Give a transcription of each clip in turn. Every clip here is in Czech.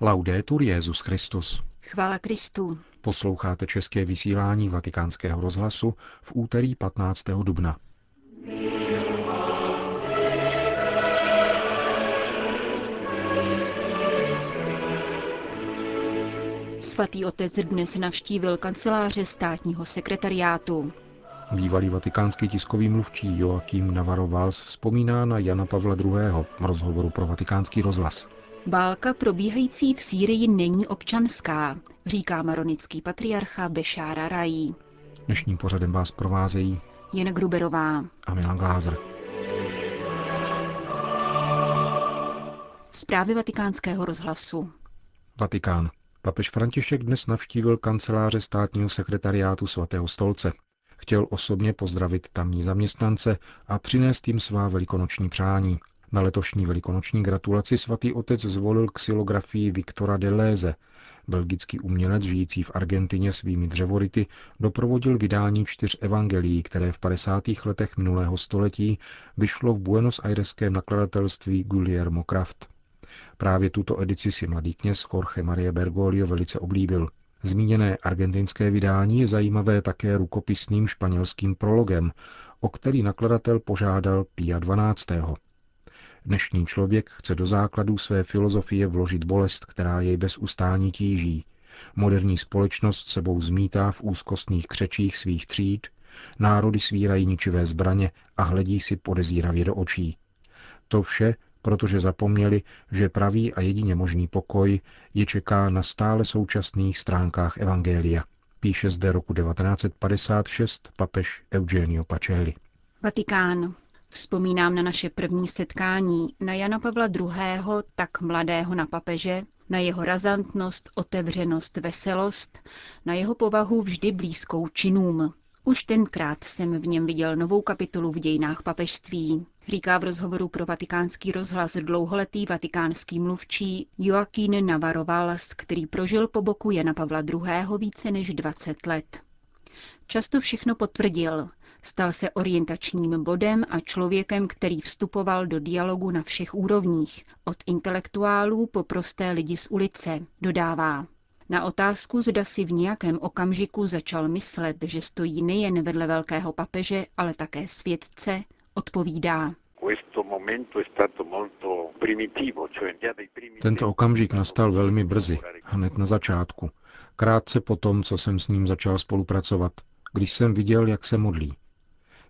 Laudetur Jezus Christus. Chvála Kristu. Posloucháte české vysílání Vatikánského rozhlasu v úterý 15. dubna. Svatý otec dnes navštívil kanceláře státního sekretariátu. Bývalý vatikánský tiskový mluvčí Joachim Navarro Valls vzpomíná na Jana Pavla II. v rozhovoru pro vatikánský rozhlas. Válka probíhající v Sýrii není občanská, říká maronický patriarcha Bešára Rají. Dnešním pořadem vás provázejí Jen Gruberová a Milan Glázer. Zprávy vatikánského rozhlasu. Vatikán. Papež František dnes navštívil kanceláře státního sekretariátu svatého stolce. Chtěl osobně pozdravit tamní zaměstnance a přinést jim svá velikonoční přání. Na letošní velikonoční gratulaci svatý otec zvolil xylografii Viktora Deleuze. Belgický umělec žijící v Argentině svými dřevority doprovodil vydání čtyř evangelií, které v 50. letech minulého století vyšlo v Buenos Aireském nakladatelství Guillermo Kraft. Právě tuto edici si mladý kněz Jorge Maria Bergoglio velice oblíbil. Zmíněné argentinské vydání je zajímavé také rukopisným španělským prologem, o který nakladatel požádal Pia 12. Dnešní člověk chce do základů své filozofie vložit bolest, která jej bez ustání tíží. Moderní společnost sebou zmítá v úzkostných křečích svých tříd, národy svírají ničivé zbraně a hledí si podezíravě do očí. To vše, protože zapomněli, že pravý a jedině možný pokoj je čeká na stále současných stránkách Evangelia. Píše zde roku 1956 papež Eugenio Pacelli. Vatikán. Vzpomínám na naše první setkání, na Jana Pavla II., tak mladého na papeže, na jeho razantnost, otevřenost, veselost, na jeho povahu vždy blízkou činům. Už tenkrát jsem v něm viděl novou kapitolu v dějinách papežství, říká v rozhovoru pro vatikánský rozhlas dlouholetý vatikánský mluvčí Joaquín Navarro Valls, který prožil po boku Jana Pavla II. více než 20 let. Často všechno potvrdil, stal se orientačním bodem a člověkem, který vstupoval do dialogu na všech úrovních, od intelektuálů po prosté lidi z ulice, dodává. Na otázku, zda si v nějakém okamžiku začal myslet, že stojí nejen vedle velkého papeže, ale také světce, odpovídá. Tento okamžik nastal velmi brzy, hned na začátku, krátce po tom, co jsem s ním začal spolupracovat, když jsem viděl, jak se modlí.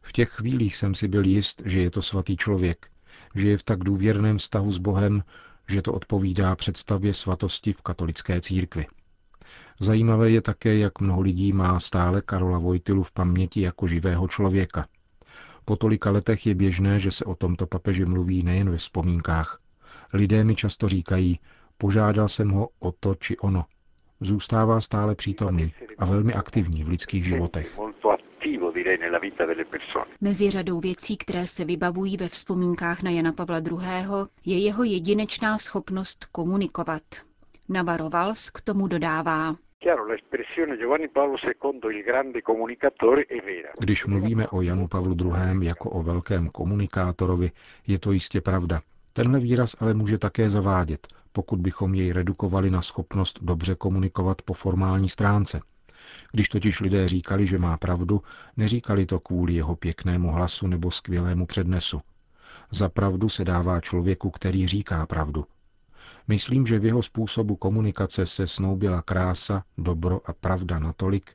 V těch chvílích jsem si byl jist, že je to svatý člověk, že je v tak důvěrném vztahu s Bohem, že to odpovídá představě svatosti v katolické církvi. Zajímavé je také, jak mnoho lidí má stále Karola Vojtilu v paměti jako živého člověka. Po tolika letech je běžné, že se o tomto papeži mluví nejen ve vzpomínkách. Lidé mi často říkají, požádal jsem ho o to či ono. Zůstává stále přítomný a velmi aktivní v lidských životech. Mezi řadou věcí, které se vybavují ve vzpomínkách na Jana Pavla II., je jeho jedinečná schopnost komunikovat. Navarro Valls k tomu dodává. Když mluvíme o Janu Pavlu II. jako o velkém komunikátorovi, je to jistě pravda. Tenhle výraz ale může také zavádět, pokud bychom jej redukovali na schopnost dobře komunikovat po formální stránce. Když totiž lidé říkali, že má pravdu, neříkali to kvůli jeho pěknému hlasu nebo skvělému přednesu. Za pravdu se dává člověku, který říká pravdu. Myslím, že v jeho způsobu komunikace se snoubila krása, dobro a pravda natolik,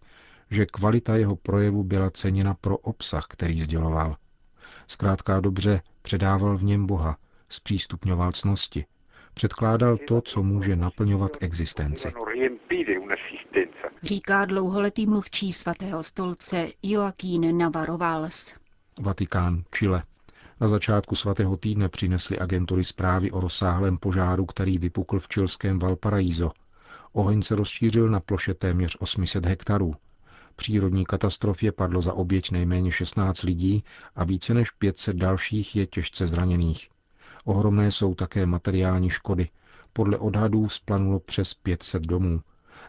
že kvalita jeho projevu byla ceněna pro obsah, který sděloval. Zkrátka dobře předával v něm Boha, zpřístupňoval cnosti, předkládal to, co může naplňovat existenci. Říká dlouholetý mluvčí svatého stolce Joaquín Navarro Valls. Vatikán, Chile. Na začátku svatého týdne přinesly agentury zprávy o rozsáhlém požáru, který vypukl v čilském Valparaíso. Oheň se rozšířil na ploše téměř 800 hektarů. Přírodní katastrofě padlo za oběť nejméně 16 lidí a více než 500 dalších je těžce zraněných. Ohromné jsou také materiální škody. Podle odhadů splanulo přes 500 domů.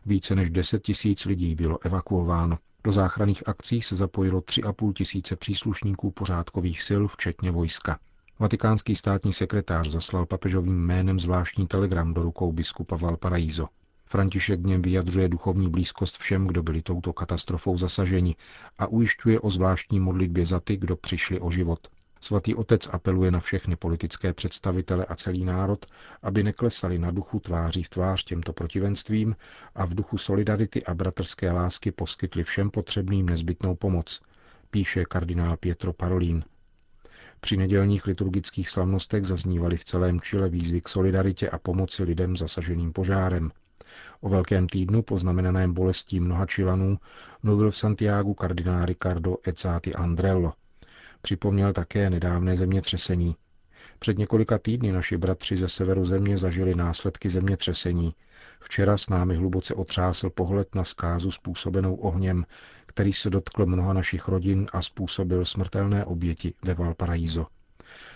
Více než 10 tisíc lidí bylo evakuováno. Do záchranných akcí se zapojilo 3,5 tisíce příslušníků pořádkových sil, včetně vojska. Vatikánský státní sekretář zaslal papežovým jménem zvláštní telegram do rukou biskupa Valparaiso. František v něm vyjadřuje duchovní blízkost všem, kdo byli touto katastrofou zasaženi a ujišťuje o zvláštní modlitbě za ty, kdo přišli o život. Svatý otec apeluje na všechny politické představitele a celý národ, aby neklesali na duchu tváří v tvář těmto protivenstvím a v duchu solidarity a bratrské lásky poskytli všem potřebným nezbytnou pomoc, píše kardinál Pietro Parolin. Při nedělních liturgických slavnostech zaznívaly v celém Chile výzvy k solidaritě a pomoci lidem zasaženým požárem. O Velkém týdnu, poznamenaném bolestí mnoha Čilanů, mluvil v Santiagu kardinál Ricardo Ezzati Andrello. Připomněl také nedávné zemětřesení. Před několika týdny naši bratři ze severu země zažili následky zemětřesení. Včera s námi hluboce otřásl pohled na zkázu způsobenou ohněm, který se dotkl mnoha našich rodin a způsobil smrtelné oběti ve Valparaiso.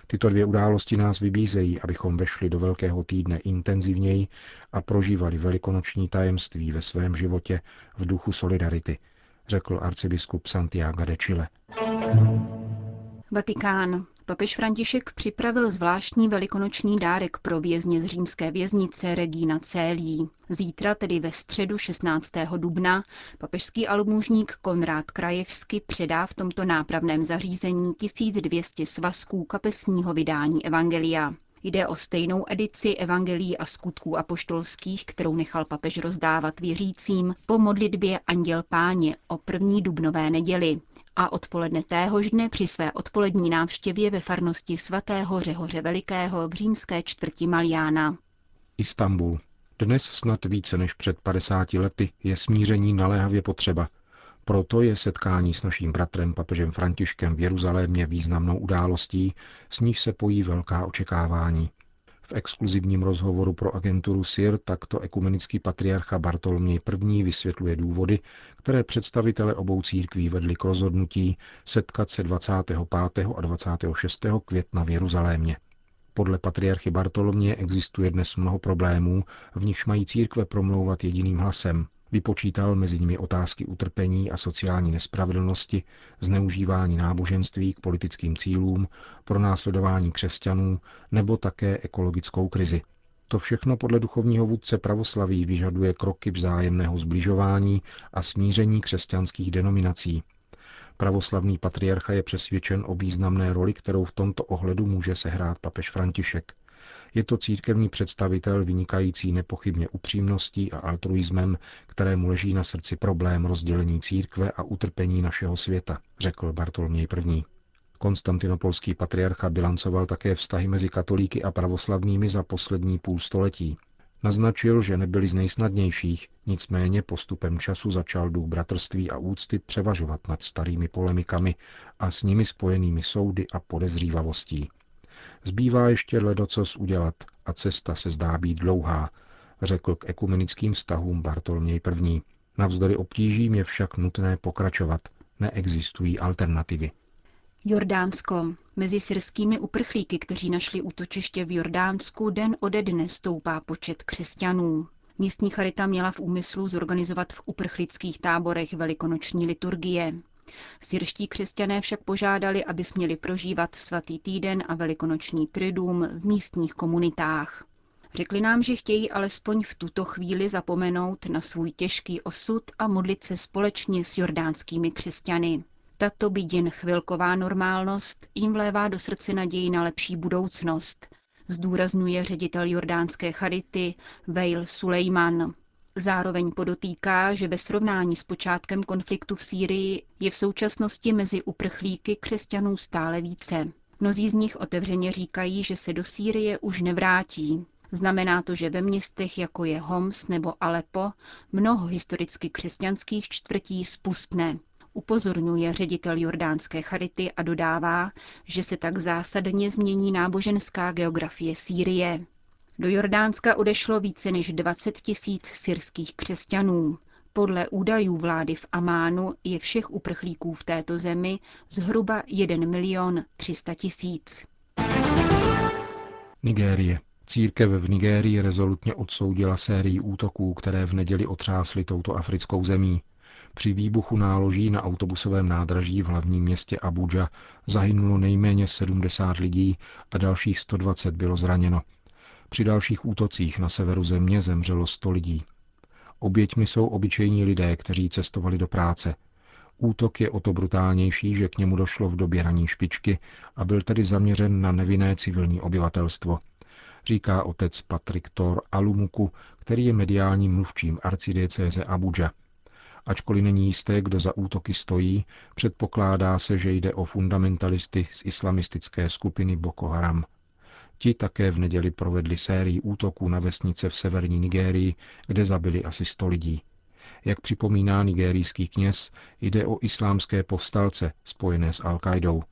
Tyto dvě události nás vybízejí, abychom vešli do Velkého týdne intenzivněji a prožívali velikonoční tajemství ve svém životě v duchu solidarity, řekl arcibiskup Santiago de Chile. Vatikán. Papež František připravil zvláštní velikonoční dárek pro vězně z římské věznice Regina Célí. Zítra, tedy ve středu 16. dubna, papežský almužník Konrád Krajevsky předá v tomto nápravném zařízení 1200 svazků kapesního vydání Evangelia. Jde o stejnou edici evangelií a skutků apoštolských, kterou nechal papež rozdávat věřícím po modlitbě Anděl Páně o první dubnové neděli a odpoledne téhož dne při své odpolední návštěvě ve farnosti svatého Řehoře Velikého v římské čtvrti Maliána. Istanbul. Dnes snad více než před 50 lety je smíření naléhavě potřeba. Proto je setkání s naším bratrem papežem Františkem v Jeruzalémě významnou událostí, s níž se pojí velká očekávání. Exkluzivním rozhovoru pro agenturu SIR takto ekumenický patriarcha Bartoloměj I. vysvětluje důvody, které představitele obou církví vedly k rozhodnutí setkat se 25. a 26. května v Jeruzalémě. Podle patriarchy Bartolomě existuje dnes mnoho problémů, v nichž mají církve promlouvat jediným hlasem, Vypočítal mezi nimi otázky utrpení a sociální nespravedlnosti, zneužívání náboženství k politickým cílům, pronásledování křesťanů nebo také ekologickou krizi. To všechno podle duchovního vůdce pravoslaví vyžaduje kroky vzájemného zbližování a smíření křesťanských denominací. Pravoslavný patriarcha je přesvědčen o významné roli, kterou v tomto ohledu může sehrát papež František. Je to církevní představitel vynikající nepochybně upřímností a altruismem, kterému leží na srdci problém rozdělení církve a utrpení našeho světa, řekl Bartoloměj I. Konstantinopolský patriarcha bilancoval také vztahy mezi katolíky a pravoslavnými za poslední půl století. Naznačil, že nebyly z nejsnadnějších, nicméně postupem času začal duch bratrství a úcty převažovat nad starými polemikami a s nimi spojenými soudy a podezřívavostí. Zbývá ještě ledocos udělat a cesta se zdá být dlouhá, řekl k ekumenickým vztahům Bartoloměj I. Navzdory obtížím je však nutné pokračovat. Neexistují alternativy. Jordánsko. Mezi syrskými uprchlíky, kteří našli útočiště v Jordánsku, den ode dne stoupá počet křesťanů. Místní charita měla v úmyslu zorganizovat v uprchlických táborech velikonoční liturgie. Syrští křesťané však požádali, aby směli prožívat svatý týden a velikonoční tridum v místních komunitách. Řekli nám, že chtějí alespoň v tuto chvíli zapomenout na svůj těžký osud a modlit se společně s jordánskými křesťany. Tato by jen chvilková normálnost jim vlévá do srdce naději na lepší budoucnost, zdůrazňuje ředitel jordánské charity Veil Sulejman. Zároveň podotýká, že ve srovnání s počátkem konfliktu v Sýrii je v současnosti mezi uprchlíky křesťanů stále více. Mnozí z nich otevřeně říkají, že se do Sýrie už nevrátí. Znamená to, že ve městech, jako je Homs nebo Alepo, mnoho historicky křesťanských čtvrtí spustne. Upozorňuje ředitel jordánské charity a dodává, že se tak zásadně změní náboženská geografie Sýrie. Do Jordánska odešlo více než 20 tisíc syrských křesťanů. Podle údajů vlády v Amánu je všech uprchlíků v této zemi zhruba 1 milion 300 tisíc. Nigérie. Církev v Nigérii rezolutně odsoudila sérii útoků, které v neděli otřásly touto africkou zemí. Při výbuchu náloží na autobusovém nádraží v hlavním městě Abuja zahynulo nejméně 70 lidí a dalších 120 bylo zraněno. Při dalších útocích na severu země zemřelo 100 lidí. Oběťmi jsou obyčejní lidé, kteří cestovali do práce. Útok je o to brutálnější, že k němu došlo v době raní špičky a byl tedy zaměřen na nevinné civilní obyvatelstvo, říká otec Patrik Thor Alumuku, který je mediálním mluvčím arcidiecéze Abuja. Ačkoliv není jisté, kdo za útoky stojí, předpokládá se, že jde o fundamentalisty z islamistické skupiny Boko Haram. Ti také v neděli provedli sérii útoků na vesnice v severní Nigérii, kde zabili asi 100 lidí. Jak připomíná nigerijský kněz, jde o islámské povstalce spojené s Al-Qaidou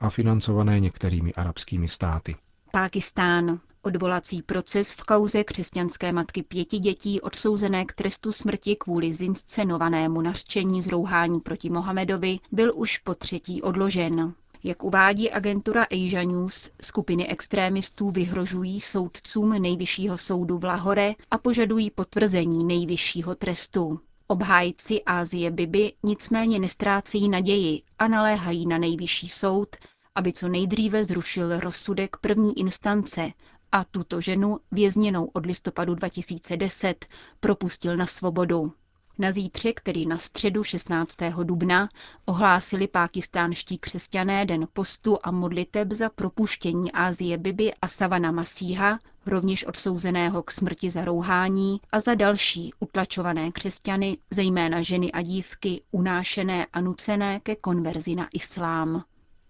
a financované některými arabskými státy. Pákistán. Odvolací proces v kauze křesťanské matky pěti dětí odsouzené k trestu smrti kvůli zinscenovanému nařčení zrouhání proti Mohamedovi byl už po třetí odložen. Jak uvádí agentura Asia News, skupiny extrémistů vyhrožují soudcům nejvyššího soudu v Lahore a požadují potvrzení nejvyššího trestu. Obhájci Ázie Biby nicméně nestrácejí naději a naléhají na nejvyšší soud, aby co nejdříve zrušil rozsudek první instance a tuto ženu, vězněnou od listopadu 2010, propustil na svobodu. Na zítřek, tedy na středu 16. dubna, ohlásili pákistánští křesťané den postu a modliteb za propuštění Ázie Biby a Savana Masíha, rovněž odsouzeného k smrti za rouhání a za další utlačované křesťany, zejména ženy a dívky, unášené a nucené ke konverzi na islám.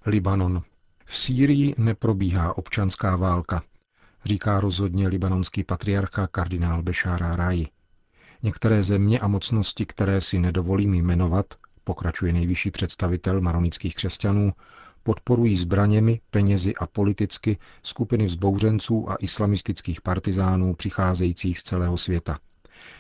Libanon. V Sýrii neprobíhá občanská válka, říká rozhodně libanonský patriarcha kardinál Bešára Rai. Některé země a mocnosti, které si nedovolím jmenovat, pokračuje nejvyšší představitel maronických křesťanů, podporují zbraněmi, penězi a politicky skupiny vzbouřenců a islamistických partizánů přicházejících z celého světa.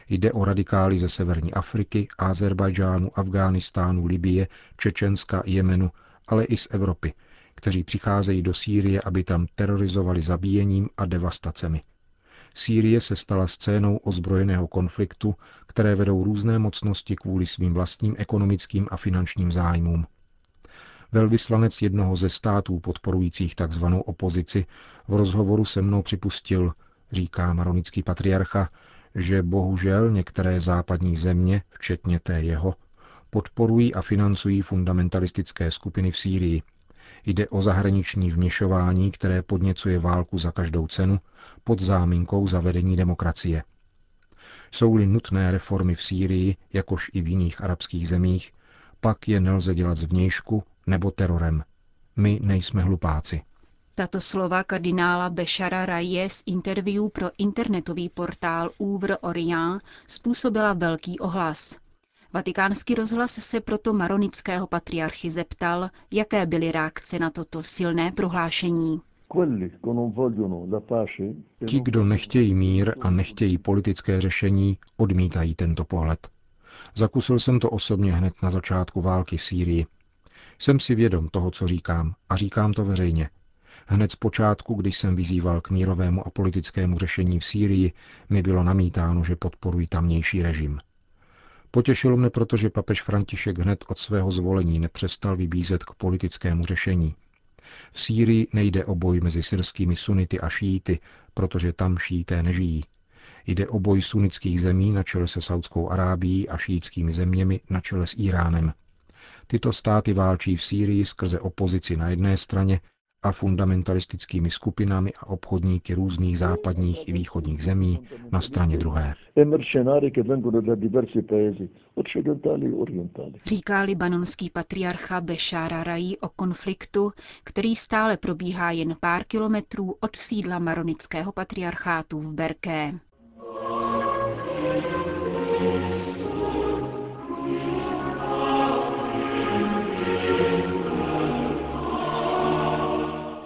Jde o radikály ze severní Afriky, Azerbajdžánu, Afghánistánu, Libie, Čečenska, Jemenu, ale i z Evropy, kteří přicházejí do Sýrie, aby tam terorizovali zabíjením a devastacemi. Sýrie se stala scénou ozbrojeného konfliktu, které vedou různé mocnosti kvůli svým vlastním ekonomickým a finančním zájmům. Velvyslanec jednoho ze států podporujících tzv. opozici v rozhovoru se mnou připustil, říká maronický patriarcha, že bohužel některé západní země, včetně té jeho, podporují a financují fundamentalistické skupiny v Sýrii, Jde o zahraniční vměšování, které podněcuje válku za každou cenu pod záminkou zavedení demokracie. Jsou-li nutné reformy v Sýrii, jakož i v jiných arabských zemích, pak je nelze dělat zvnějšku nebo terorem. My nejsme hlupáci. Tato slova kardinála Bešara Raje z interview pro internetový portál Ouvre Orient způsobila velký ohlas. Vatikánský rozhlas se proto maronického patriarchy zeptal, jaké byly reakce na toto silné prohlášení. Ti, kdo nechtějí mír a nechtějí politické řešení, odmítají tento pohled. Zakusil jsem to osobně hned na začátku války v Sýrii. Jsem si vědom toho, co říkám, a říkám to veřejně. Hned z počátku, když jsem vyzýval k mírovému a politickému řešení v Sýrii, mi bylo namítáno, že podporují tamnější režim. Potěšilo mne proto, že papež František hned od svého zvolení nepřestal vybízet k politickému řešení. V Sýrii nejde o boj mezi syrskými sunity a šíity, protože tam šíité nežijí. Jde o boj sunnických zemí na čele se Saudskou Arábií a šítskými zeměmi na čele s Iránem. Tyto státy válčí v Sýrii skrze opozici na jedné straně a fundamentalistickými skupinami a obchodníky různých západních i východních zemí na straně druhé. Říká libanonský patriarcha Bešára Rají o konfliktu, který stále probíhá jen pár kilometrů od sídla maronického patriarchátu v Berké.